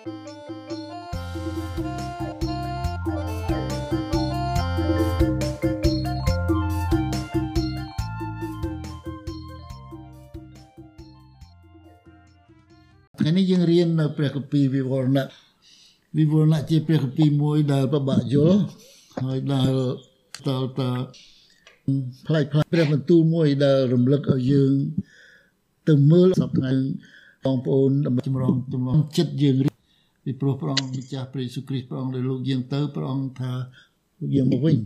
ថ្ងៃនេះយើងរៀននៅព្រះគម្ពីរវិវរណៈវិវរណៈជាព្រះគម្ពីរមួយដែលប្របាក់យល់ហើយដែលតើតើផ្លែផ្លែព្រះបន្ទូលមួយដែលរំលឹកឲ្យយើង ទៅមើលសប្តាហ៍បងប្អូនដើម្បីចម្រងចម្រងចិត្តយើង ពីព្រោះព្រះអង្គម្ចាស់ព្រះយេស៊ូវគ្រីស្ទព្រះអង្គដែលលោកយើងទៅព្រះអង្គថាលោកយើងមកវិញ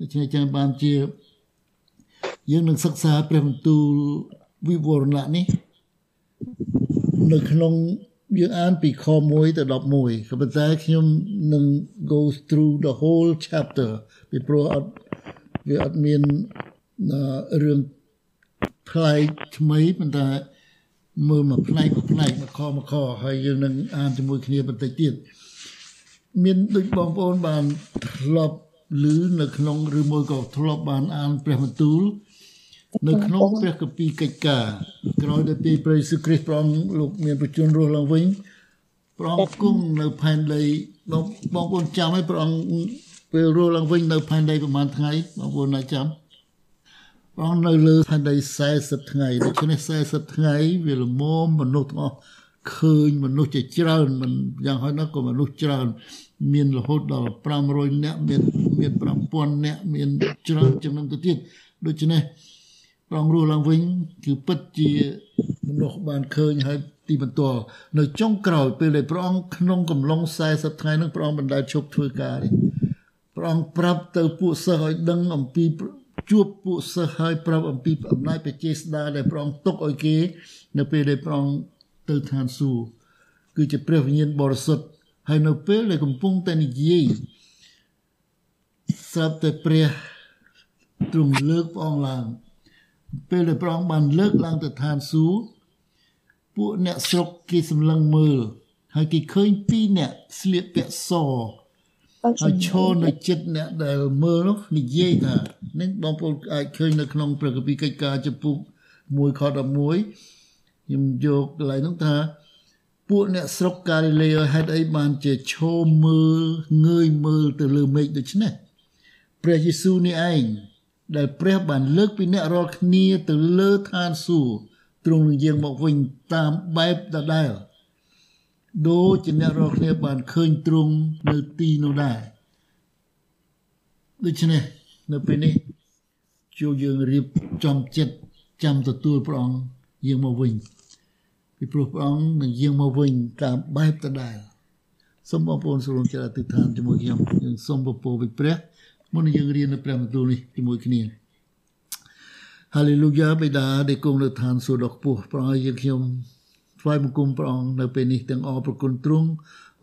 ដូច្នេះចឹងបានជាយើងនឹងសិក្សាព្រះបន្ទូលវិវរណៈនេះនៅក្នុងយើងអានពីខ1ទៅ11ក៏ប៉ុន្តែខ្ញុំនឹង go through the whole chapter ពីព្រោះអត់វាអត់មានរឿងផ្លែកថ្មីប៉ុន្តែ មើលមកផ្នែកមួយផ្នែកមកខមកខហើយយើងនឹងអានជាមួយគ្នាបន្តិចទៀតមានដូចបងប្អូនបានធ្លាប់ឮនៅក្នុងឬមួយក៏ធ្លាប់បានអានព្រះបន្ទូលនៅក្នុងព្រះគម្ពីរកិច្ចការក្រោយទៅពីព្រះយេស៊ូវគ្រីស្ទព្រះអង្គលោកមានប្រជញ្ញរស់ឡើងវិញព្រះអង្គគង់នៅផែនដីបងបងប្អូនចាំឲ្យព្រះអង្គពេលរស់ឡើងវិញនៅផែនដីប្រហែលថ្ងៃបងប្អូនណាចាំព្រះ អង្គនៅលើផែនដី40ថ្ងៃដូច្នេះ40ថ្ងៃវាល្មមមនុស្សទាំងអស់ឃើញមនុស្សជាច្រើនមិនយ៉ាងហោចណាស់ក៏មនុស្សច្រើន មានរហូតដល់500នាក់មានមាន5000នាក់មានច្រើនចំណុចទៅទៀតដូច្នេះព្រះអង្គរស់ឡើងវិញគឺពិតជាមនុស្សបានឃើញហើយទីបន្ទាល់នៅចុងក្រោយពេលដែលព្រះអង្គក្នុងកំឡុង40ថ្ងៃនឹងព្រះអង្គបណ្ដៅឈប់ធ្វើការនេះព្រះអង្គប្រាប់ទៅពួកសិស្សឲ្យដឹងអំពី ជួបពួកសិស្សឲ្យប្រាប់អំពីអំណាចព្រះចេស្តាដែលព្រះអង្គទុកឲ្យគេ នៅពេលដែលព្រះអង្គទៅឋានសួគ៌គឺជាព្រះវិញ្ញាណបរិសុទ្ធហើយនៅពេលដែលកំពុងតែនិយាយស្រាប់តែព្រះទ្រង់លើកព្រះអង្គឡើងពេលដែលព្រះអង្គបានលើកឡើងទៅឋានសួគ៌ពួកអ្នកស្រុកគេសម្លឹងមើលហើយគេឃើញពីរអ្នកស្លៀកពាក់ស ហើយឈរនៅចិត្តអ្នកដែលមើលនោះនិយាយថានេះបងប្អូនអាចឃើញនៅក្នុងព្រះគម្ពីរកិច្ចការចំពុក1ខ11ខ្ញុំយកកន្លែងនោះថាពួកអ្នកស្រុកកាលីលេហេតុអីបានជាឈរមើលងើយមើលទៅលើមេឃដូច្នេះព្រះយេស៊ូវនេះឯងដែលព្រះបានលើកពីអ្នករាល់គ្នាទៅលើឋានសួគ៌ទ្រង់នឹងយាងមកវិញតាមបែបដដែល ដូចជាអ្នករាល់គ្នាបានឃើញទ្រង់នៅទីនោះដែរដូច្នេះនៅពេលនេះជួយយើងរៀបចំចិត្តចាំទទួលព្រះអង្គយាងមកវិញពីព្រោះព្រះអង្គនឹងយាងមកវិញតាមបែបដដែលសូមបងប្អូនសូមចូលអធិដ្ឋានជាមួយខ្ញុំយើងសូមពពវិព្រះមុននឹងយើងរៀននៅព្រះបន្ទូលនេះជាមួយគ្នាហាឡេលូយ៉ាបិតាដែលគង់នៅឋានសួគ៌ដ៏ខ្ពស់ព្រះអង្គយើងខ្ញុំ ថ្វាយបង្គំព្រះអង្គនៅពេលនេះទាំងអរប្រគុណទ្រង់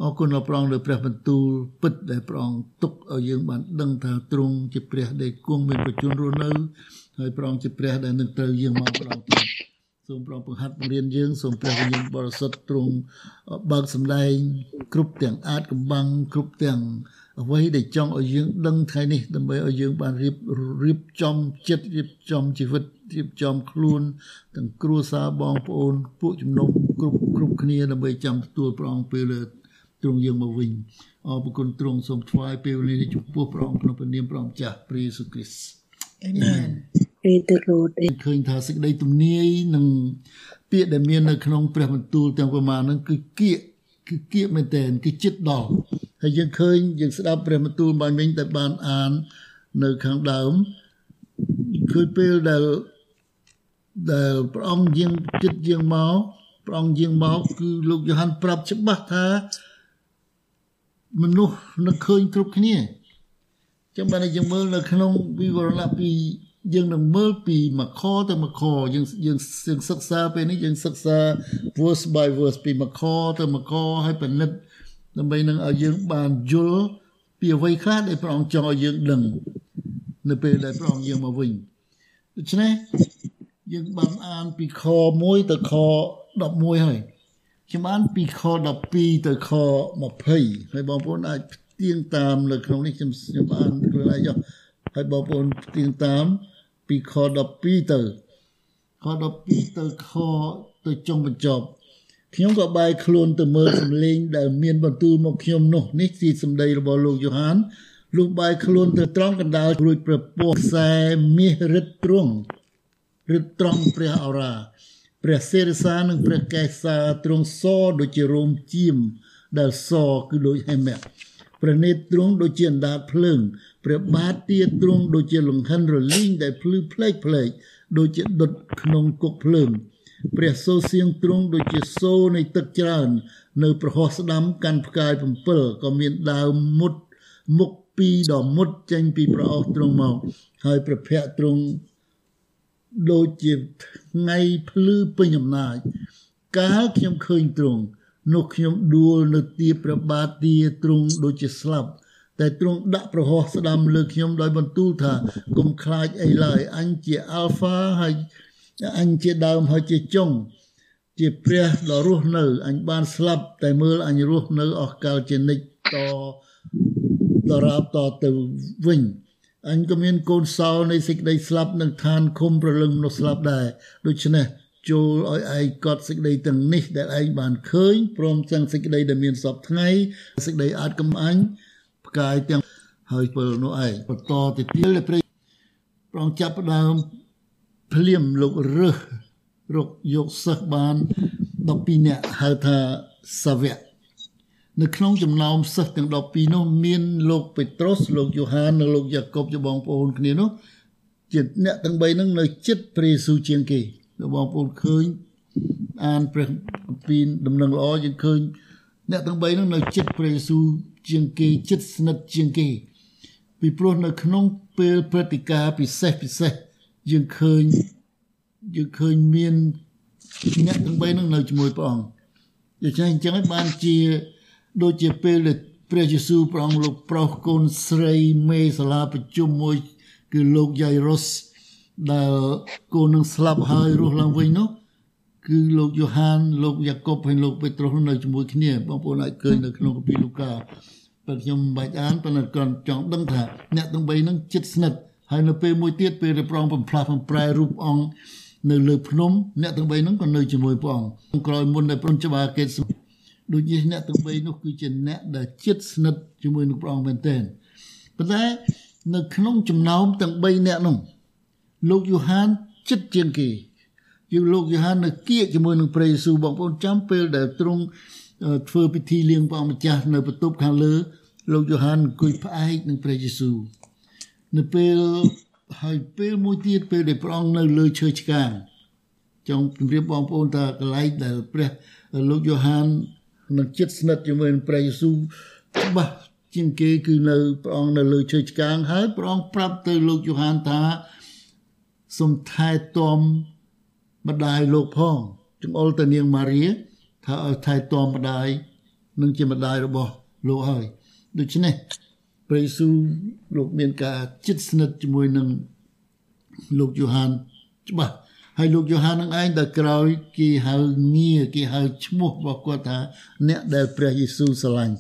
អរគុណដល់ព្រះអង្គលើព្រះបន្ទូលពិតដែលព្រះអង្គទុកឲ្យយើងបានដឹងថាទ្រង់ជាព្រះដែលគង់មានប្រជញ្ញរស់នៅហើយព្រះអង្គជាព្រះដែលនឹងត្រូវយើងមកប្រងទៀតសូមព្រះអង្គបង្ហាត់បង្រៀនយើងសូមព្រះវិញ្ញាណបរិសុទ្ធទ្រង់បើកសម្ដែងគ្រប់ទាំងអាចកំបាំងគ្រប់ទាំងអ្វីដែលចង់ឲ្យយើងដឹងថ្ងៃនេះដើម្បីឲ្យយើងបានរៀបរៀបចំចិត្តរៀបចំជីវិតរៀបចំខ្លួនទាំងគ្រួសារបងប្អូនពួកជំនុំ គ្រប់គ្រប់គ្នាដើម្បីចាំទទួលព្រះអង្គពេលទ្រង់យើងមកវិញអរគុណទ្រង់សូមថ្វាយពេលវេលានេះចំពោះព្រះអង្គក្នុងព្រះនាមព្រះម្ចាស់ព្រះយេស៊ូវគ្រីស្ទអាមែន Praise the Lord ឃើញថាសេចក្តីទំនាយនិងពាក្យដែលមាននៅក្នុងព្រះបន្ទូលទាំងប្រមាណហ្នឹងគឺគៀកគឺគៀកមែនតើគឺចិត្តដល់ហើយយើងឃើញយើងស្ដាប់ព្រះបន្ទូលបានវិញតែបានអាននៅខាងដើមគឺពេលដែលដែលព្រះអង្គយាងចិត្តយាងមក ព្រះអង្គយាងមកគឺលោកយ៉ូហានប្រាប់ច្បាស់ថាមនុស្សនឹងឃើញគ្រប់គ្នាចឹងបានយើងមើលនៅក្នុងវិវរណៈពីយើងនឹងមើលពីមួយខទៅមួយខយើងយើងសិក្សាពេលនេះយើងសិក្សា verse by verse ពីមួយខទៅមួយខឲ្យពិនិត្យដើម្បីនឹងឲ្យយើងបានយល់ពីអ្វីខ្លះដែលព្រះអង្គចង់ឲ្យយើងដឹងនៅពេលដែលព្រះអង្គយើងមកវិញដូច្នេះយើងបានអានពីខ1ទៅខ 11ហើយខ្ញុំអានពីខ12ទៅខ20ហើយបងប្អូនអាចផ្ទៀងតាមនៅក្នុងនេះខ្ញុំខ្ញុំអានខ្លួនឯងចុះហើយបងប្អូនផ្ទៀងតាមពីខ12ទៅខ12ទៅខទៅចុងបញ្ចប់ខ្ញុំក៏បាយខ្លួនទៅមើលសម្លេងដែលមានបន្ទូលមកខ្ញុំនោះនេះជាសម្ដីរបស់លោកយូហានលុះបាយខ្លួនទៅត្រង់កណ្ដាលរួចប្រពោះខ្សែមាសរិទ្ធទ្រង់រិទ្ធត្រង់ព្រះអរា ព្រះសេរសានិងព្រះកេសាទ្រង់សដូចជារោមជាមដែលសគឺដូចហេមៈព្រះនេត្រទ្រង់ដូចជាអណ្ដាតភ្លើងព្រះបាទទាទ្រង់ដូចជាលង្ហិនរលីងដែលភ្លឺផ្លេកផ្លេកដូចជាដុតក្នុងគុកភ្លើងព្រះសូរសៀងទ្រង់ដូចជាសូរនៃទឹកច្រើន នៅប្រហោះស្ដាំកាន់ផ្កាយ7ក៏មានដើមមុតមុខពីរដ៏មុតចេញពីប្រអស់ទ្រង់មកហើយព្រះភ័ក្រទ្រង់ ដូចជាថ្ងៃភ្លឺពេញអំណាចកាលខ្ញុំឃើញទ្រង់នោះខ្ញុំដួលនៅទីព្រះបាទទាទ្រង់ដូចជាស្លាប់តែទ្រង់ដាក់ប្រហោះស្ដាំលើខ្ញុំដោយបន្ទូលថាកុំខ្លាចអីឡើយអញជាអាល់ហ្វាហើយអញជាដើមហើយជាចុងជាព្រះដ៏រស់នៅអញបានស្លាប់តែមើលអញរស់នៅអស់កលជានិច្ចតដរាបតទៅវិញ អញក៏មានកូនសោនៃសេចក្តីស្លាប់នឹងឋានឃុំប្រលឹងមនុស្សស្លាប់ដែរដូច្នេះចូលឲ្យឯងកត់សេចក្តីទាំងនេះដែលឯងបានឃើញព្រមទាំងសេចក្តីដែលមានសពថ្ងៃសេចក្តីអាចកំអាញ់ផ្កាយទាំងហើយពលនោះឯងបន្តទៅទៀតព្រះប្រងចាប់ដើមភ្លាមលោករើសរកយកសិស្សបាន12នាក់ហៅថាសាវក នៅក្នុងចំណោមសិស្សទាំង12នោះមានលោកពេត្រុសលោកយូហាននិងលោកយ៉ាកុបជាបងប្អូនគ្នានោះជាអ្នកទាំង3នឹងនៅចិត្តព្រះយេស៊ូវជាងគេបងប្អូនឃើញអានព្រះពីដំណឹងល្អយើងឃើញអ្នកទាំង3នោះនៅចិត្តព្រះយេស៊ូវជាងគេចិត្តស្និទ្ធជាងគេពីព្រោះនៅក្នុងពេលព្រឹត្តិការណ៍ពិសេសពិសេសយើងឃើញយើងឃើញមានអ្នកទាំង3នោះនៅជាមួយព្រះអង្គដូច្នេះអញ្ចឹងបានជា ដូចជាពេលដែលព្រះយេស៊ូវព្រះអង្គលោកប្រុសកូនស្រីមេសាលាប្រជុំមួយ គឺលោកយ៉ៃរុសដែលកូននឹងស្លាប់ហើយរស់ឡើងវិញនោះគឺលោកយ៉ូហានលោកយ៉ាកុបហើយលោកពេត្រុសនៅជាមួយគ្នាបងប្អូនអាចឃើញនៅក្នុងកាពីលូកាតែខ្ញុំមិនបាច់អានប៉ុន្តែគ្រាន់ចង់ដឹងថាអ្នកទាំង3ហ្នឹងចិត្តស្និទ្ធហើយនៅពេលមួយទៀតពេលដែលព្រះអង្គបំផ្លាស់បំប្រែរូបអង្គនៅលើភ្នំអ្នកទាំង3ហ្នឹងក៏នៅជាមួយព្រះអង្គក្រោយមុនដែលព្រះច្បាកេត ដូចជាអ្នកទាំង3នោះគឺជាអ្នកដែលចិត្តស្និទ្ធជាមួយនឹងព្រះអង្គមែនទែនប៉ុន្តែនៅក្នុងចំណោមទាំង3អ្នកនោះលោកយូហានចិត្តជាងគេយើងលោកយូហាននៅគៀកជាមួយនឹងព្រះយេស៊ូវបងប្អូនចាំពេលដែលទ្រង់ធ្វើពិធីលៀងព្រះម្ចាស់នៅបន្ទប់ខាងលើលោកយូហានអង្គុយផ្អែកនឹងព្រះយេស៊ូវនៅពេលហើយពេលមួយទៀតពេលដែលព្រះអង្គនៅលើឈើឆ្កាងចង់ជម្រាបបងប្អូនថាកន្លែងដែលព្រះលោកយូហាន នឹងចិត្តស្និទ្ធជាមួយនឹងព្រះយេស៊ូវច្បាស់ជាងគេគឺនៅព្រះអង្គនៅលើឈើឆ្កាងហើយព្រះអង្គប្រាប់ទៅលោកយូហានថាសូមថែទាំម្ដាយលោកផងចង្អុលទៅនាងម៉ារីថាឲ្យថែទាំម្ដាយនឹងជាម្ដាយរបស់លោកហើយដូច្នេះព្រះយេស៊ូវលោកមានការចិត្តស្និទ្ធជាមួយនឹងលោកយូហានច្បាស់ ហើយលោកយូហាននឹងឯងដែលក្រោយគេហៅងារគេហៅឈ្មោះរបស់គាត់ថា អ្នកដែលព្រះយេស៊ូវស្រឡាញ់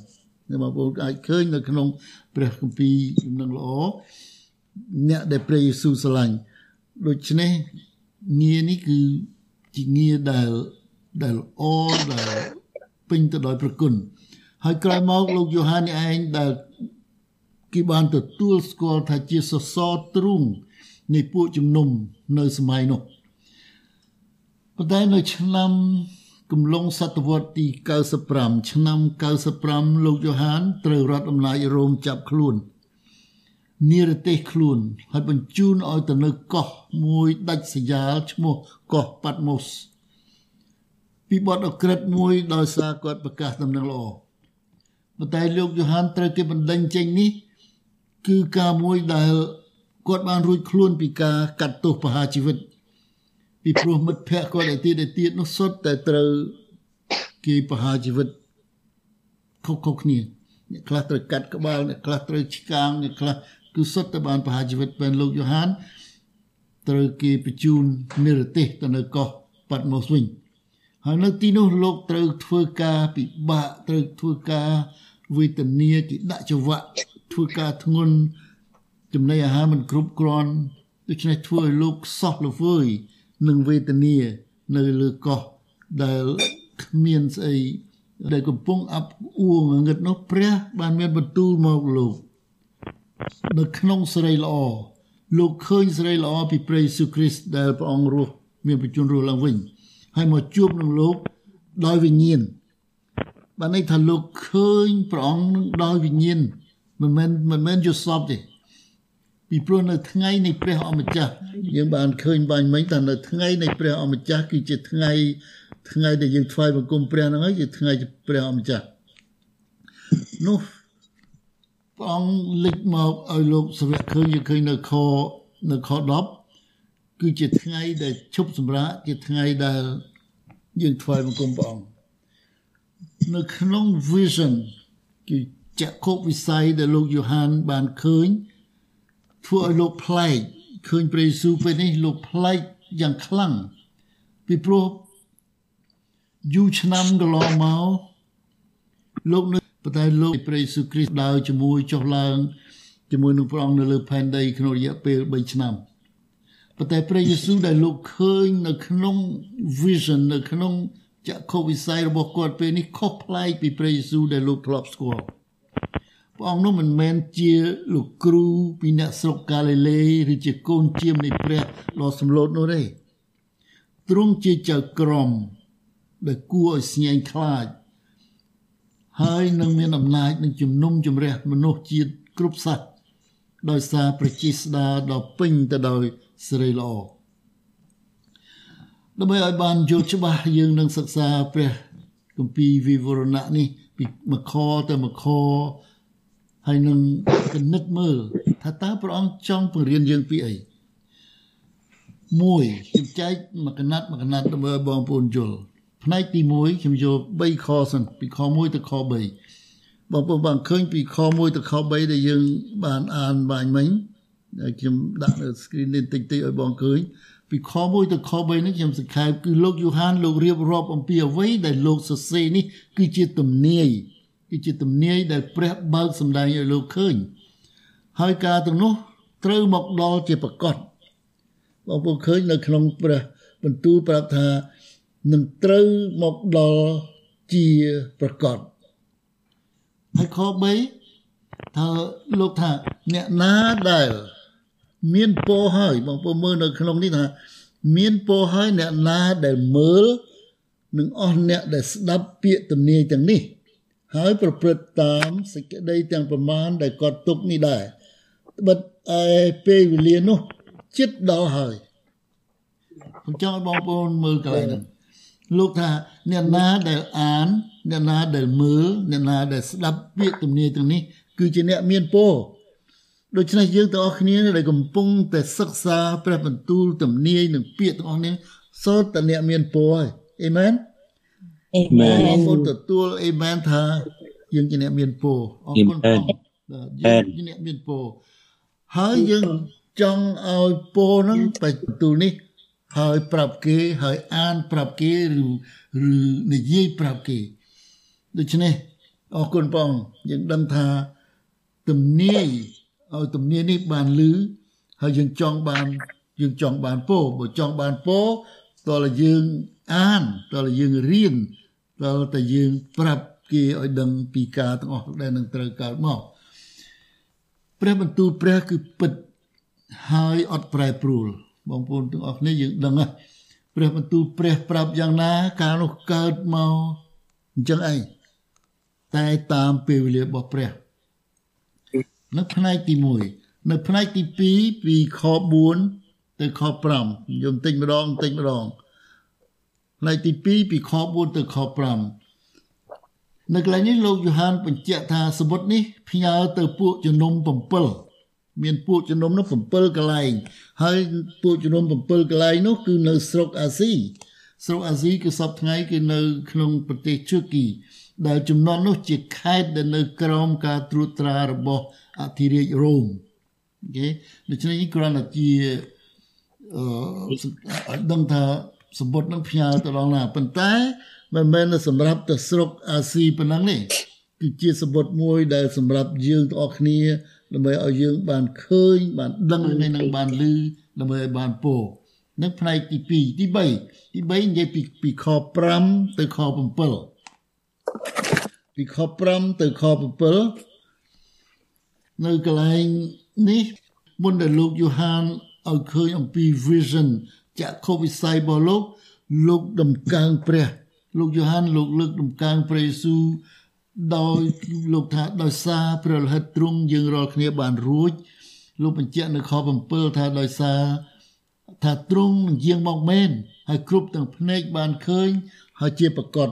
នៅបងប្អូនអាចឃើញនៅក្នុង ព្រះគម្ពីរដំណឹងល្អអ្នកដែលព្រះយេស៊ូវស្រឡាញ់ដូច្នេះងារនេះគឺជាងារដែលដែលអដែលពេញទៅដោយប្រគុណហើយក្រោយមកលោកយូហាននេះឯងដែលគេបានទទួលស្គាល់ថាជាសសរទ្រូងនៃពួកជំនុំនៅសម័យនោះ ប៉ុន្តែនៅឆ្នាំកំឡុងសតវត្សទី95ឆ្នាំ95លោកយ៉ូហានត្រូវរដ្ឋអំណាចរ៉ូមចាប់ខ្លួននិរទេសខ្លួនហើយបញ្ជូនឲ្យទៅនៅកោះមួយដាច់ស្រយាលឈ្មោះកោះប៉ាត់ម៉ូសពីបទអក្រិតមួយដោយសារគាត់ប្រកាសដំណឹងល្អប៉ុន្តែលោកយ៉ូហានត្រូវគេបណ្ដេញចេញនេះ គឺការមួយដែលគាត់បានរួចខ្លួនពីការកាត់ទោសប្រហារជីវិត ពីព្រោះមិត្តភ័ក្តិគាត់ឯទៀតឯទៀតនោះសុទ្ធតែត្រូវគេប្រហារជីវិតខុសៗគ្នាអ្នកខ្លះត្រូវកាត់ក្បាលអ្នកខ្លះត្រូវឆ្កាងអ្នកខ្លះគឺសុទ្ធតែបានប្រហារជីវិតពេលលោកយ៉ូហានត្រូវគេបញ្ជូននិរទេសទៅនៅកោះប៉ាត់ម៉ូសវិញហើយនៅទីនោះលោកត្រូវធ្វើការពិបាកត្រូវធ្វើការវេទនាគេដាក់ចង្វាក់ធ្វើការធ្ងន់ចំណីអាហារមិនគ្រប់គ្រាន់ដូច្នេះធ្វើឲ្យលោកសោះល្វើយ នឹងវេទនានៅលើកោះដែលគ្មានស្អីដែលកំពុងអាប់អួងងឹតនោះព្រះ បានមានបន្ទូលមកលោកនៅក្នុងសេរីល្អលោកឃើញសេរីល្អពីព្រះយេស៊ូវគ្រីស្ទដែលព្រះអង្គរស់មានបញ្ជនរស់ឡើងវិញហើយមកជួបនឹងលោកដោយវិញ្ញាណបានន័យថាលោកឃើញព្រះអង្គនឹងដោយវិញ្ញាណមិនមែនមិនមែនយល់សពទេ ពីព្រោះនៅថ្ងៃនៃព្រះអម្ចាស់យើងបានឃើញបាញ់មិញថានៅថ្ងៃនៃព្រះអម្ចាស់គឺជាថ្ងៃថ្ងៃដែលយើងថ្វាយបង្គំព្រះហ្នឹងហើយជាថ្ងៃព្រះអម្ចាស់នោះព្រះអង្គលេចមកឲ្យលោកសាវកឃើញយើងឃើញនៅខនៅខ10គឺជាថ្ងៃដែលឈប់សម្រាកជាថ្ងៃដែលយើងថ្វាយបង្គំព្រះអង្គនៅក្នុង vision គឺចក្ខុវិស័យដែលលោកយូហានបានឃើញ ធ្វើឲ្យលោកប្លែកឃើញព្រះយេស៊ូវពេលនេះលោកប្លែកយ៉ាងខ្លាំងពីព្រោះយូរឆ្នាំកន្លងមកលោកនៅប៉ុន្តែលោកព្រះយេស៊ូវគ្រីស្ទដើរជាមួយចុះឡើងជាមួយនឹងព្រះអង្គនៅលើផែនដីក្នុងរយៈពេល3ឆ្នាំប៉ុន្តែព្រះយេស៊ូវដែលលោកឃើញនៅក្នុង vision នៅក្នុងចក្ខុវិស័យរបស់គាត់ពេលនេះខុសប្លែកពីព្រះយេស៊ូវដែលលោកធ្លាប់ស្គាល់ ព្រះអង្គនោះមិនមែនជាលោកគ្រូពីអ្នកស្រុកកាលីលេឬជាកូនជាមនៃព្រះដ៏សម្លូតនោះទេទ្រង់ជាចៅក្រមដែលគួរឲ្យស្ញែងខ្លាចហើយនឹងមានអំណាចនឹងជំនុំជម្រះមនុស្សជាតិគ្រប់សាសដោយសារប្រជាស្ដារដ៏ពេញទៅដោយសេរីល្អដើម្បីឲ្យបានយល់ច្បាស់យើងនឹងសិក្សាព្រះគម្ពីរវិវរណៈនេះពីមួយខទៅមួយខ ហើយនឹងគណិតមើលថាតើព្រះអង្គចង់បង្រៀនយើងពីអីមួយខ្ញុំចែកមួយកណាត់មួយកណាត់ដើម្បីឲ្យបងប្អូនយល់ផ្នែកទី1ខ្ញុំយក3ខសិនពីខ1ទៅខ3បងប្អូនបានឃើញពីខ1ទៅខ3ដែលយើងបានអានបាញ់មិញដែលខ្ញុំដាក់នៅ screen នេះតិចតិចឲ្យបងឃើញពីខ1ទៅខ3នេះខ្ញុំសង្ខេបគឺលោកយូហានលោករៀបរាប់អំពីអ្វីដែលលោកសរសេរនេះគឺជាទំនាយ គឺជាទំនាយដែលព្រះបើកសម្ដែងឲ្យលោកឃើញហើយការទាំងនោះត្រូវមកដល់ជាប្រកបបងប្អូនឃើញនៅក្នុងព្រះបន្ទូលប្រាប់ថានឹងត្រូវមកដល់ជាប្រកបហើយខ3ថាលោកថាអ្នកណាដែលមានពរហើយបងប្អូនមើលនៅក្នុងនេះថាមានពរហើយអ្នកណាដែលមើលនឹងអស់អ្នកដែលស្ដាប់ពាក្យទំនាយទាំងនេះ ហើយប្រព្រឹត្តតាមសេចក្តីទាំងប្រមាណដែលគាត់ទុកនេះដែរបិទឯពេលវេលានោះចិត្តដល់ហើយខ្ញុំចង់ឲ្យបងប្អូនមើលកន្លែងហ្នឹងលោកថាអ្នកណាដែលអានអ្នកណាដែលមើលអ្នកណាដែលស្ដាប់ពាក្យទំនាយទាំងនេះគឺជាអ្នកមានពរដូច្នេះយើងទាំងអស់គ្នាដែលកំពុងតែសិក្សាព្រះបន្ទូលទំនាយនិងពាក្យទាំងអស់នេះសូត្រតែអ្នកមានពរហើយអេមែន អេមែនបងប្អូនទទួលអេមែនថាយើងជាអ្នកមានពរអរគុណផងយើងជាអ្នកមានពរហើយយើងចង់ឲ្យពរហ្នឹងបន្ទូលនេះហើយប្រាប់គេហើយអានប្រាប់គេឬឬនិយាយប្រាប់គេដូច្នេះអរគុណបងយើងដឹងថាទំនាយឲ្យទំនាយនេះបានលឺហើយយើងចង់បានយើងចង់បានពោបើចង់បានពោតើយើង អានតើយើងរៀនតើតែយើងប្រាប់គេឲ្យដឹងពីការទាំងអស់ដែលនឹងត្រូវកើតមកព្រះបន្ទូលព្រះគឺពិតហើយអត់ប្រែប្រួលបងប្អូនទាំងអស់គ្នាយើងដឹងណាព្រះបន្ទូលព្រះប្រាប់យ៉ាងណាការនោះកើតមកអញ្ចឹងឯងតែតាមពេលវេលារបស់ព្រះនៅផ្នែកទី1នៅផ្នែកទី2ពីខ4ទៅខ5យើងតិចម្ដងតិចម្ដង ផ្នែកទី2ពីខ4ទៅខ5នៅកន្លែងនេះលោកយូហានបញ្ជាក់ថាសមុទ្រនេះផ្ញើទៅពួកជំនុំ7មានពួកជំនុំនោះ7កន្លែង ហើយពួកជំនុំ7កន្លែងនោះគឺនៅស្រុកអាស៊ីស្រុកអាស៊ីគឺសពថ្ងៃគឺនៅក្នុងប្រទេសជឺគីដែលចំនួននោះជាខេត្តដែលនៅក្រោមការត្រួតត្រារបស់អធិរាជរ៉ូមអូខេដូច្នេះគ្រាន់តែជាអឺដឹងថា សម្បត្តិនឹងផ្ញើទៅដល់ណាប៉ុន្តែមិនមែនសម្រាប់តែស្រុកអាស៊ីប៉ុណ្ណឹងទេគឺជាសម្បត្តិមួយដែលសម្រាប់យើងទាំងអស់គ្នាដើម្បីឲ្យយើងបានឃើញបានដឹងថ្ងៃនឹងបានឮដើម្បីឲ្យបានពោនិងផ្នែកទី2ទី3ទី3និយាយពីពីខ5ទៅខ7ពីខ5ទៅខ7នៅកន្លែងនេះមុនដែលលោកយូហានឲ្យឃើញអំពី vision ចក្ខុវិស័យរបស់លោកលោកដំកើងព្រះ លោកយូហានលោកលើកដំកើងព្រះយេស៊ូវដោយលោកថាដោយសារព្រះលិតទ្រង់យើងរាល់គ្នាបានរួចលោកបញ្ជាក់នៅខ7ថាដោយសារថាទ្រង់នឹងយាងមកមែនហើយគ្រប់ទាំងភ្នែកបានឃើញហើយជាប្រកប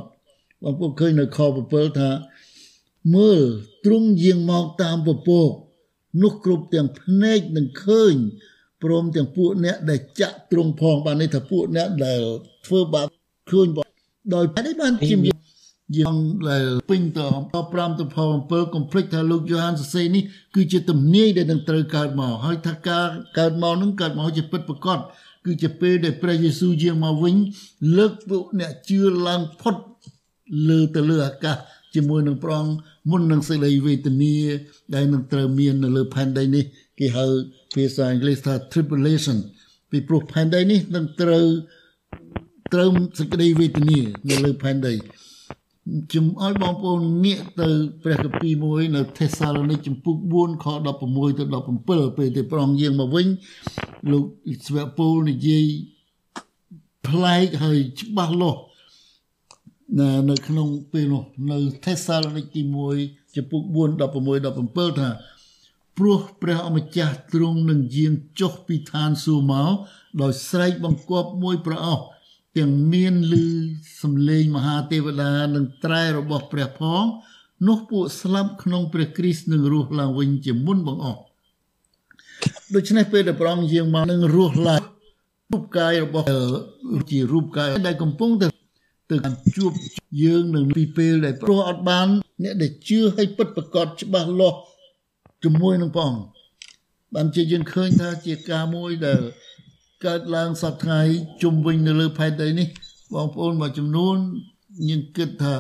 បងប្អូនឃើញនៅខ7ថាមើលទ្រង់យាងមកតាមពពកនោះគ្រប់ទាំងភ្នែកនឹងឃើញ ព្រមទាំងពួកអ្នកដែលចាក់ទ្រង់ផងបានន័យថាពួកអ្នកដែលធ្វើបាបឃើញដោយតែបានជាយើងដែលពេញទៅ5ទៅ7កុំភ្លេចថាលោកយូហានសរសេរនេះគឺជាទំនាយដែលនឹងត្រូវកើតមកហើយថាការកើតមកនឹងកើតមកជាពិតប្រកបគឺជាពេលដែលព្រះយេស៊ូវយាងមកវិញលើកពួកអ្នកជឿឡើងផុតលើទៅលើអាកាសជាមួយនឹងព្រះអង្គមុននឹងសេចក្តីវេទនាដែលនឹងត្រូវមាននៅលើផែនដីនេះគេហៅ ភាសាអង់គ្លេសថា tribulation ពីព្រោះផែនដីនេះនឹងត្រូវត្រូវសេចក្តីវេទនានៅលើផែនដីជំឲ្យបងប្អូនងាកទៅព្រះគម្ពីរមួយនៅថេសាឡូនីកចំពុក4ខ16ទៅ17ពេលទៅប្រងយាងមកវិញលោកស្វៈពូលនិយាយប្លែកហើយច្បាស់លាស់នៅនៅក្នុងពេលនោះនៅថេសាឡូនីកទី1ចំពុក4 16 17ថា ព្រោះព្រះអម្ចាស់ទ្រង់នឹងយាងចុះពីឋានសួគ៌មកដោយស្រែកបង្គាប់មួយប្រអស់ទាំងមានឮសំឡេងមហាទេវតានិងត្រែរបស់ព្រះផងនោះពួកស្លាប់ក្នុងព្រះគ្រីស្ទនឹងរស់ឡើងវិញជាមុនបងអស់ដូច្នេះពេលដែលព្រះអង្គយាងមកនឹងរស់ឡើងរូបកាយរបស់ជារូបកាយដែលកំពុងតែទៅជួបយើងនឹងពីពេលដែលព្រោះអត់បាន អ្នកដែលជឿឲ្យពិតប្រកបច្បាស់លាស់ ជាមួយនឹងព្រះអង្គបានជាយើងឃើញថាជាការមួយដែលកើតឡើងសប្តាហ៍ជុំវិញនៅលើផែនដីនេះបងប្អូនមួយចំនួនយើងគិតថា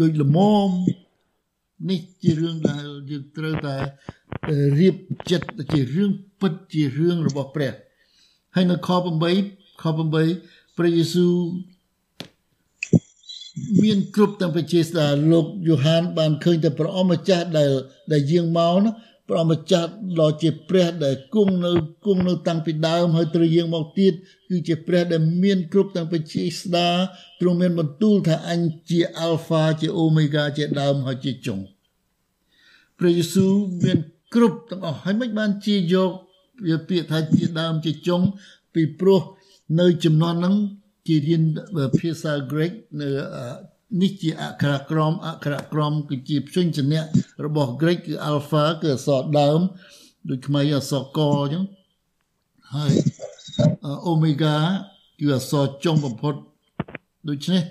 ដូចល្មមនេះជារឿងដែលយើងត្រូវតែរៀបចិត្តជារឿងពិតជារឿងរបស់ព្រះហើយនៅខ8ខ8ព្រះយេស៊ូវ មានគ្រប់ទាំងបជាស្ដាលោកយូហានបានឃើញតែព្រះអម្ចាស់ដែលដែលយាងមកណាព្រះម្ចាស់ដ៏ជាព្រះដែលគង់នៅគង់នៅតាំងពីដើមហើយត្រូវយាងមកទៀតគឺជាព្រះដែលមានគ្រប់ទាំងបជាស្ដាទ្រង់មានបន្ទូលថាអញជាអាល់ហ្វាជាអូមេហ្គាជាដើមហើយជាចុងព្រះយេស៊ូវមានគ្រប់ទាំងអស់ហើយមិនបានជាយកវាពាក្យថាជាដើមជាចុងពីព្រោះនៅចំនួនហ្នឹង ជារៀនភាសា Greek នៅនេះជាអក្សរក្រមអក្សរក្រមគឺជាព្យញ្ជនៈរបស់ Greek គឺ alpha គឺអក្សរដើមដូចខ្មែរអក្សរកអញ្ចឹងហើយ omega គឺអក្សរចុងបំផុតដូច្នេះ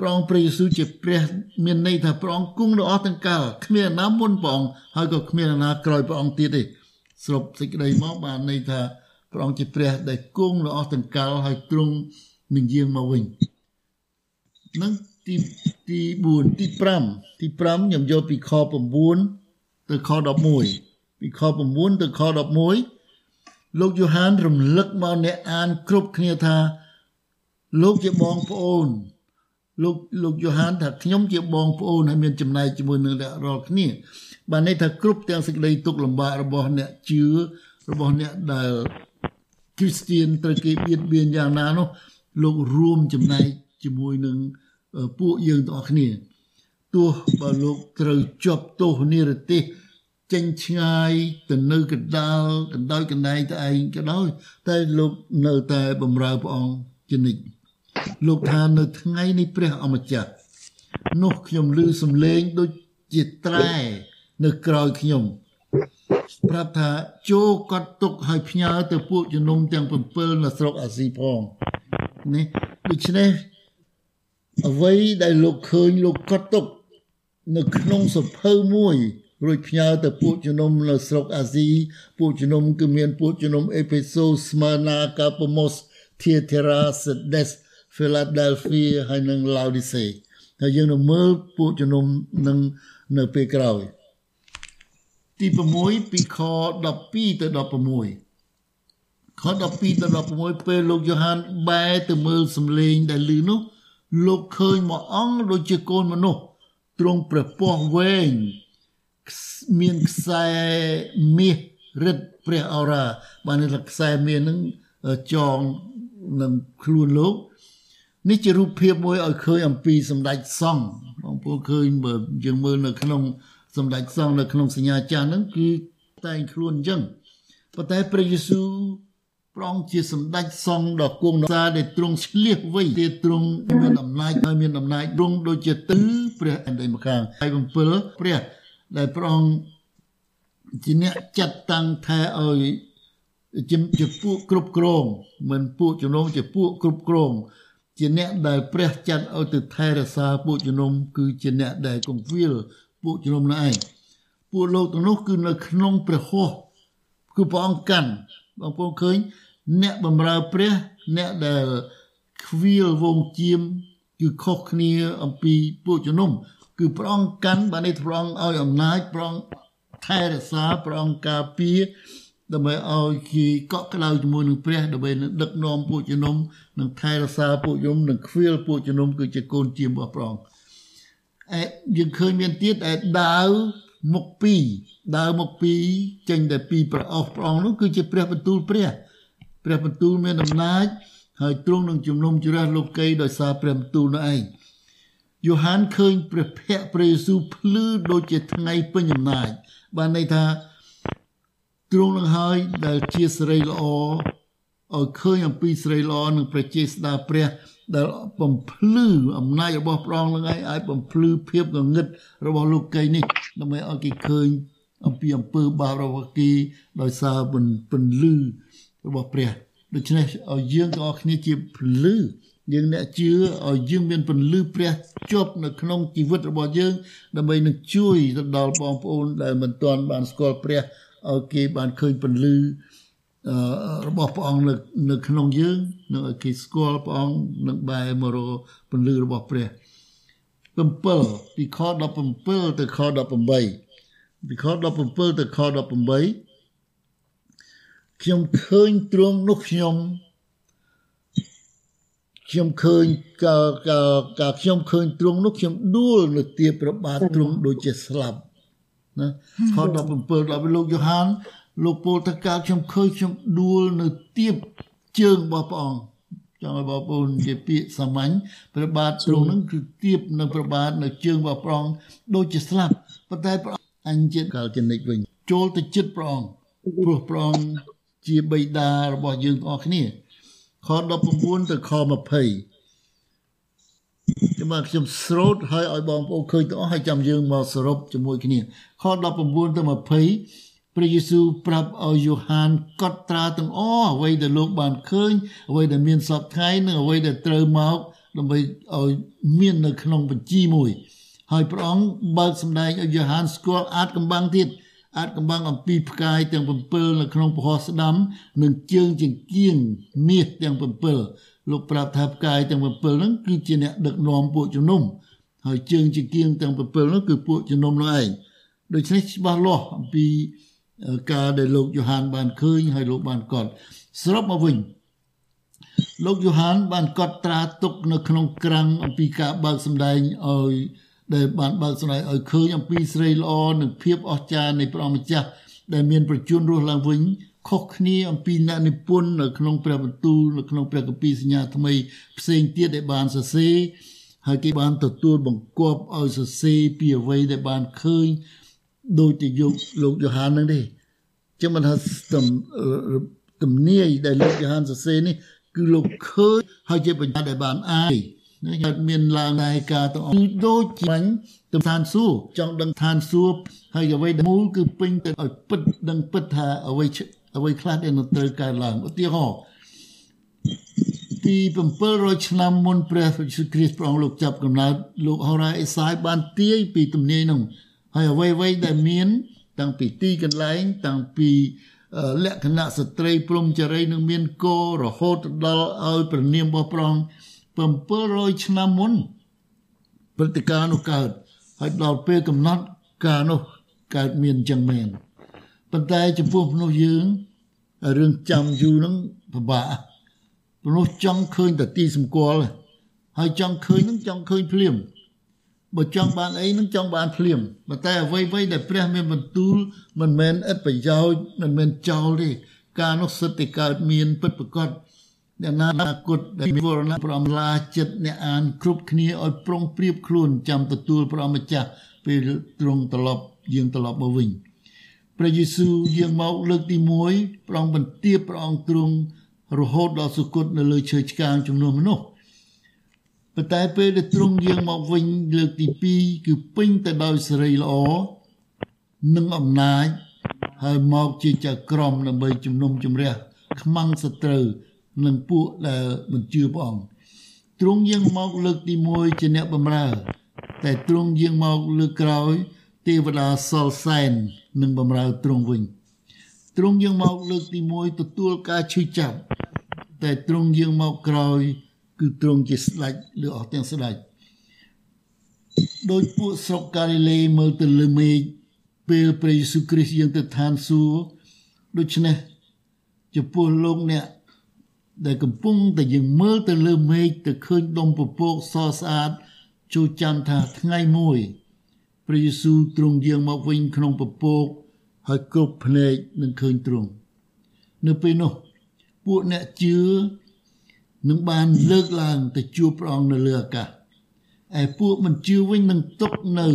ព្រះអង្គព្រះយេស៊ូវជាព្រះមានន័យថាព្រះអង្គគង់នៅអស់ទាំងកាលគ្មានណាមុនព្រះអង្គហើយក៏គ្មានណាក្រោយព្រះអង្គទៀតទេស្រុបសេចក្តីមកបានន័យថាព្រះអង្គជាព្រះដែលគង់នៅអស់ទាំងកាលហើយទ្រង់ នឹងយាងមកវិញនឹងទីទី4ទី5ទី5ខ្ញុំយកពីខ9ទៅខ11ពីខ9ទៅខ11លោកយូហានរំលឹកមកអ្នកអានគ្រប់គ្នាថាលោកជាបងប្អូនលោកលោកយូហានថាខ្ញុំជាបងប្អូនហើយមានចំណែកជាមួយនឹងអ្នករាល់គ្នាបានន័យថាគ្រប់ទាំងសេចក្តីទុក្ខលំបាករបស់អ្នកជឿរបស់អ្នកដែលគ្រីស្ទៀនត្រូវគេបៀតបៀនយ៉ាងណានោះ លោករួមចំណែកជាមួយនឹងពួកយើងទាំងអស់គ្នាទោះបើលោកត្រូវជាប់ទោសនិរទេសចេញឆ្ងាយទៅនៅកណ្ដាលកណ្ដោយកណ្ដែងទៅឯងក៏ដោយតែលោកនៅតែបម្រើព្រះអង្គជានិច្ចលោកថានៅថ្ងៃនេះព្រះអម្ចាស់នោះខ្ញុំឮសំឡេងដូចជាត្រែនៅក្រោយខ្ញុំប្រាប់ថាចូលកត់ទុកឲ្យផ្ញើទៅពួកជំនុំទាំង7នៅស្រុកអាស៊ីផង នេះដូច្នេះអ្វីដែលលោកឃើញលោកកត់ទុក នៅក្នុងសភៅមួយរួចផ្ញើទៅពួកជំនុំនៅស្រុកអាស៊ីពួកជំនុំគឺមានពួកជំនុំអេផេសូស្មើណាកាប៉ូម៉ូសធីយេរ៉ាសេដេសហ្វីឡាដែលហ្វីហើយនិងឡៅឌីសេហើយយើងនឹងមើលពួកជំនុំនឹងនៅពេលក្រោយទី6ពីខ12ទៅ16 ខ12ដល់16ពេលលោកយ៉ូហានបែរទៅមើលសំឡេងដែលឮនោះ លោកឃើញមួយអង្គដូចជាកូនមនុស្សទ្រង់ព្រះពស់វែងមានខ្សែមាសរឹតព្រះអរ៉ាបានតែខ្សែមាសនឹងចងនឹងខ្លួនលោកនេះជារូបភាពមួយឲ្យឃើញអំពីសម្ដេចសង្ឃបងប្អូនឃើញបើយើងមើលនៅក្នុងសម្ដេចសង្ឃនៅក្នុងសញ្ញាចាស់ហ្នឹងគឺតែងខ្លួនអញ្ចឹងប៉ុន្តែព្រះយេស៊ូវ ព្រះអង្គជាសម្ដេចសង្ឃដ៏គង់សាដែលទ្រង់ឆ្លៀសវៃទេទ្រង់មានអំណាចហើយមានអំណាចទ្រង់ដូចជាទិព្រះអន្តេម្ខាងហើយ7ព្រះដែលព្រះអង្គជាអ្នកចាត់តាំងថាឲ្យជាជាពួកគ្រប់គ្រងមិនពួកជំនុំជាពួកគ្រប់គ្រងជាអ្នកដែលព្រះចាត់ឲ្យទៅថែរក្សាពួកជំនុំគឺជាអ្នកដែលគង្វាលពួកជំនុំនោះឯងពួកលោកទាំងនោះគឺនៅក្នុងព្រះហស្ថគឺព្រះអង្គកាន់បងប្អូនឃើញ អ្នកបម្រើព្រះអ្នកដែលខ្វៀលវងជាមគឺខុសគ្នាអំពីពួកជំនុំគឺព្រះអង្គកាន់បាននេះព្រះអង្គឲ្យអំណាចព្រះអង្គថែរក្សាព្រះអង្គការពារដើម្បីឲ្យគេកក់ក្ដៅជាមួយនឹងព្រះដើម្បីនឹងដឹកនាំពួកជំនុំនឹងថែរក្សាពួកជំនុំនឹងខ្វៀលពួកជំនុំគឺជាកូនជារបស់ព្រះអង្គអែយើងឃើញមានទៀតអែដាវមុខពីរដើរមុខពីរចេញតែពីព្រះអស់ព្រះអង្គនោះគឺជាព្រះបន្ទូលព្រះ ព្រះបន្ទូលមានអំណាចហើយទ្រង់នឹងជំនុំជម្រះលោកីដោយសារព្រះបន្ទូលនោះឯងយូហានឃើញព្រះភ័ក្ត្រព្រះយេស៊ូវភ្លឺដូចជាថ្ងៃពេញអំណាចបានន័យថាទ្រង់នឹងហើយដែលជាសេរីល្អឲ្យឃើញអំពីសេរីល្អនឹងព្រះចេស្តាព្រះដែលបំភ្លឺអំណាចរបស់ព្រះអង្គនឹងឯងឲ្យបំភ្លឺភាពងងឹតរបស់លោកីនេះដើម្បីឲ្យគេឃើញអំពីអំពើបាបរបស់គេដោយសារពន្លឺ របស់ព្រះដូច្នេះឲ្យយើងទាំងអស់គ្នាជាពលឺយើងអ្នកជឿឲ្យយើងមានពន្លឺព្រះជាប់នៅក្នុងជីវិតរបស់យើង ដើម្បីនឹងជួយទៅដល់បងប្អូនដែលមិនទាន់បានស្គាល់ព្រះឲ្យគេបានឃើញពន្លឺរបស់ព្រះអង្គនៅនៅក្នុងយើងនឹងឲ្យគេស្គាល់ព្រះអង្គនឹងបែរមករកពន្លឺរបស់ព្រះ7ពីខ17ទៅខ18ពីខ17ទៅខ18 ខ្ញុំឃើញទ្រង់នោះខ្ញុំខ្ញុំឃើញកាលកាលកាលខ្ញុំឃើញទ្រង់នោះខ្ញុំដួលនៅទាបប្របាទទ្រង់ដូចជាស្លាប់ណាខ17ដល់លោកយ៉ូហានលោកពោលតកាលខ្ញុំឃើញខ្ញុំដួលនៅទាបជើងរបស់ព្រះអង្គចង់ឲ្យបងប្អូនជាពាក្យសាមញ្ញព្រះបាទទ្រង់នឹងគឺទៀបនៅព្រះបាទនៅជើងរបស់ព្រះអង្គដូចជាស្លាប់ប៉ុន្តែព្រះអញជាតិកាលចនិចវិញចូលទៅចិត្តព្រះអង្គព្រោះព្រះអង្គ ជាបិតារបស់យើងទាំងអស់គ្នាខ19ទៅខ20ចាំមកខ្ញុំស្រោតឲ្យឲ្យបងប្អូនឃើញទាំងអស់ហើយចាំយើងមកសរុបជាមួយគ្នាខ19ទៅ20ព្រះយេស៊ូវប្រាប់ឲ្យយូហានកត់ត្រាទាំងអស់អ្វីដែលលោកបានឃើញអ្វីដែលមានសពថ្ងៃនិងអ្វីដែលត្រូវមកដើម្បីឲ្យមាននៅក្នុងបញ្ជីមួយហើយព្រះអង្គបើកសម្ដែងឲ្យយូហានស្គាល់អាចកំបាំងទៀត អាចកំបាំងអំពីផ្កាយទាំង7នៅក្នុងពហស្ដាំនិងជើងចង្គៀងមាសទាំង7លោកប្រាប់ថាផ្កាយទាំង7ហ្នឹងគឺជាអ្នកដឹកនាំពួកជំនុំហើយជើងចង្គៀងទាំង7ហ្នឹងគឺពួកជំនុំនោះឯងដូច្នេះច្បាស់លាស់អំពីការដែលលោកយ៉ូហានបានឃើញហើយលោកបានកត់សរុបមកវិញលោកយ៉ូហានបានកត់ត្រាទុកនៅក្នុងក្រាំងអំពីការបើកសម្ដែងឲ្យ ដែលបានបើកស្នេហ៍ឲ្យឃើញអំពីស្រីល្អនិងភាពអស្ចារ្យនៃព្រះអង្គម្ចាស់ដែលមានប្រជញ្ញរស់ឡើងវិញខុសគ្នាអំពីអ្នកនិពន្ធនៅក្នុងព្រះបន្ទូលនៅក្នុងព្រះគម្ពីរសញ្ញាថ្មីផ្សេងទៀតដែលបានសរសេរហើយគេបានទទួលបង្គាប់ឲ្យសរសេរពីអ្វីដែលបានឃើញដោយទៅយកលោកយ៉ូហាននឹងទេចឹងមិនថាទំនាយដែលលោកយ៉ូហានសរសេរនេះគឺលោកឃើញហើយជាបញ្ញត្តិដែលបានអាយនេះ កើតមានឡើងនៃការទាំងអស់ដូចជាទៅឋានសួគ៌ចង់ដឹងឋានសួគ៌ហើយអ្វីដែលមូលគឺពេញទៅឲ្យពិតដឹងពិតថាអ្វីអ្វីខ្លះដែលនឹងត្រូវកើតឡើងឧទាហរណ៍ពី700ឆ្នាំមុនព្រះយេស៊ូវគ្រីស្ទព្រះអង្គលោកចាប់កំណើតលោកហោរ៉ាអេសាយបានទាយពីទំនាយនោះហើយអ្វីអ្វីដែលមាន តាំងពីទីកន្លែងតាំងពីលក្ខណៈស្ត្រីព្រំចរីនឹងមានករហូតដល់ឲ្យប្រនាមរបស់ព្រះអង្គ 700ឆ្នាំមុនព្រឹត្តិការណ៍នោះកើតហើយដល់ពេលកំណត់ការនោះកើតមានចឹងមែនប៉ុន្តែចំពោះមនុស្សយើងរឿងចាំយូរហ្នឹងពិបាកព្រោះចង់ឃើញតែទីសម្គាល់ហើយចង់ឃើញហ្នឹងចង់ឃើញភ្លាមបើចង់បានអីនឹងចង់បានភ្លាមប៉ុន្តែអ្វីៗដែលព្រះមានបន្ទូលមិនមែនឥតប្រយោជន៍មិនមែនចោលទេការនោះសិតតែកើតមានពិតប្រកប អ្នកណាគតដែលមានវរណៈប្រំឡាចិត្តអ្នកអានគ្រប់គ្នាឲ្យប្រុងប្រៀបខ្លួនចាំទទួលព្រះម្ចាស់ពេលទ្រង់ត្រឡប់យាងត្រឡប់មកវិញព្រះយេស៊ូវយាងមកលើកទី1ព្រះអង្គបន្ទាបព្រះអង្គទ្រង់រហូតដល់សុគតនៅលើឈើឆ្កាងចំនួនមនុស្សប៉ុន្តែពេលដែលទ្រង់យាងមកវិញលើកទី2គឺពេញទៅដោយសេរីល្អនិងអំណាចហើយមកជាចក្រមដើម្បីជំនុំជម្រះខ្មាំងសត្រូវ និងពួកដែលមិនជឿព្រះអង្គទ្រង់យាងមកលើកទី1ជាអ្នកបម្រើ តែទ្រង់យាងមកលើកក្រោយ ទេវតាសលសែននឹងបម្រើទ្រង់វិញទ្រង់យាងមកលើកទី1ទទួលការឈឺចាប់តែទ្រង់យាងមកក្រោយ គឺទ្រង់ជាស្ដេចឬអស់ទាំងស្ដេចដោយពួកស្រុកកាលីលេមើលទៅលើមេឃពេលព្រះយេស៊ូវគ្រីស្ទយាងទៅឋានសួគ៌ដូច្នេះចំពោះលោកអ្នក ដែលកំពុងតែយើងមើលទៅលើមេឃទៅឃើញដុំពពកសស្អាតចូលចាំថាថ្ងៃមួយព្រះយេស៊ូវទ្រង់យាងមកវិញក្នុងពពកហើយគ្រប់ភ្នែកនឹងឃើញទ្រង់នៅពេលនោះពួកអ្នកជឿនឹងបានលើកឡើងទៅជួបព្រះអង្គនៅលើអាកាសឯពួកមិនជឿវិញនឹងຕົកនៅ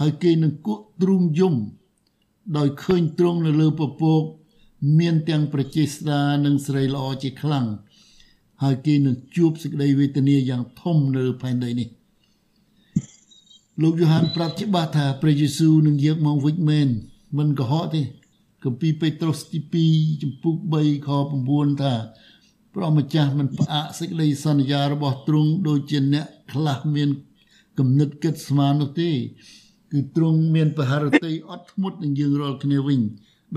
ហើយគេនឹងគក់ទ្រូងយំដោយឃើញទ្រង់នៅលើពពក មានទាំងប្រជាស្ដានិងស្រីល្អជាខ្លាំងហើយគេនឹងជួបសេចក្តីវេទនាយ៉ាងធំនៅផែនដីនេះលោកយូហានប្រាប់ច្បាស់ថាព្រះយេស៊ូវនឹងយកមកវិញមែនមិនកុហកទេគម្ពីរពេត្រុសទី2ចំពុក3ខ9ថាព្រះម្ចាស់មិនផ្អាកសេចក្តីសន្យារបស់ទ្រង់ដូចជាអ្នកខ្លះមានគំនិតគិតស្មាននោះទេ គឺទ្រង់មានបហារតីអត់ធ្មត់នឹងយើងរាល់គ្នាវិញ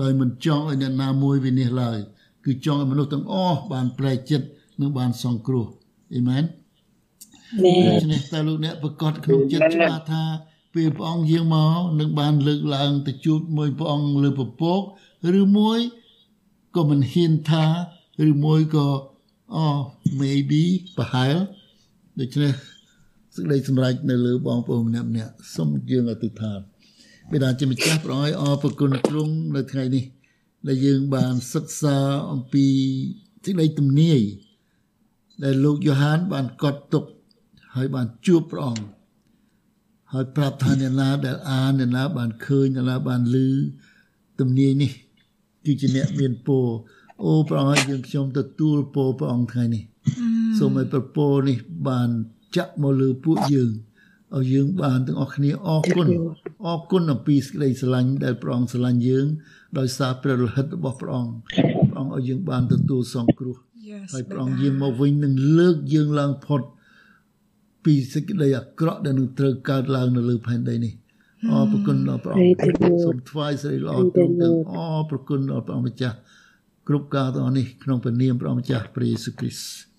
ដោយមិនចង់ឲ្យអ្នកណាមួយវិនិច្ឆ័យឡើយគឺចង់ឲ្យមនុស្សទាំងអស់បានប្រែចិត្តនិងបានសង្គ្រោះអេមែនដូច្នេះតើលោកអ្នកប្រកាសក្នុងចិត្តច្បាស់ថាពេលព្រះអង្គយាងមកនឹងបានលើកឡើងទៅជួបមួយព្រះអង្គលើពពកឬមួយក៏មិនហ៊ានថាឬមួយក៏អូ maybe ប្រហែលដូច្នេះសេចក្តីសម្រេចនៅលើបងប្អូនម្នាក់ម្នាក់សូមយើងអធិដ្ឋាន បិតាជាម្ចាស់ព្រះអង្គអរព្រគុណទ្រង់នៅថ្ងៃនេះ ដែលយើងបានសិក្សាអំពីសេចក្តីទំនាយដែលលោកយ៉ូហានបានកត់ទុកហើយបានជួបព្រះអង្គហើយប្រាប់ថាអ្នកណាដែលអានអ្នកណាបានឃើញអ្នកណាបានឮទំនាយនេះគឺជាអ្នកមានពរអូព្រះអង្គយើងខ្ញុំទទួលពរព្រះអង្គថ្ងៃនេះសូមឲ្យប្រពរនេះបានចាក់មកលើពួកយើង ឲ្យយើងបានទាំងអស់គ្នាអរគុណអរគុណអំពីសេចក្តីស្រឡាញ់ដែលព្រះអង្គស្រឡាញ់យើងដោយសារព្រះរហិតរបស់ព្រះអង្គព្រះអង្គឲ្យយើងបានទទួលសង្គ្រោះហើយព្រះអង្គយាងមកវិញនឹងលើកយើងឡើងផុតពីសេចក្តីអាក្រក់ដែលនឹងត្រូវកើតឡើងនៅលើផែនដីនេះអរព្រគុណដល់ព្រះអង្គសូមថ្វាយសេរីល្អទ្រង់ទាំងអរព្រគុណដល់ព្រះម្ចាស់គ្រប់ការទាំងនេះក្នុងព្រះនាមព្រះម្ចាស់ព្រះយេស៊ូវគ្រីស្ទ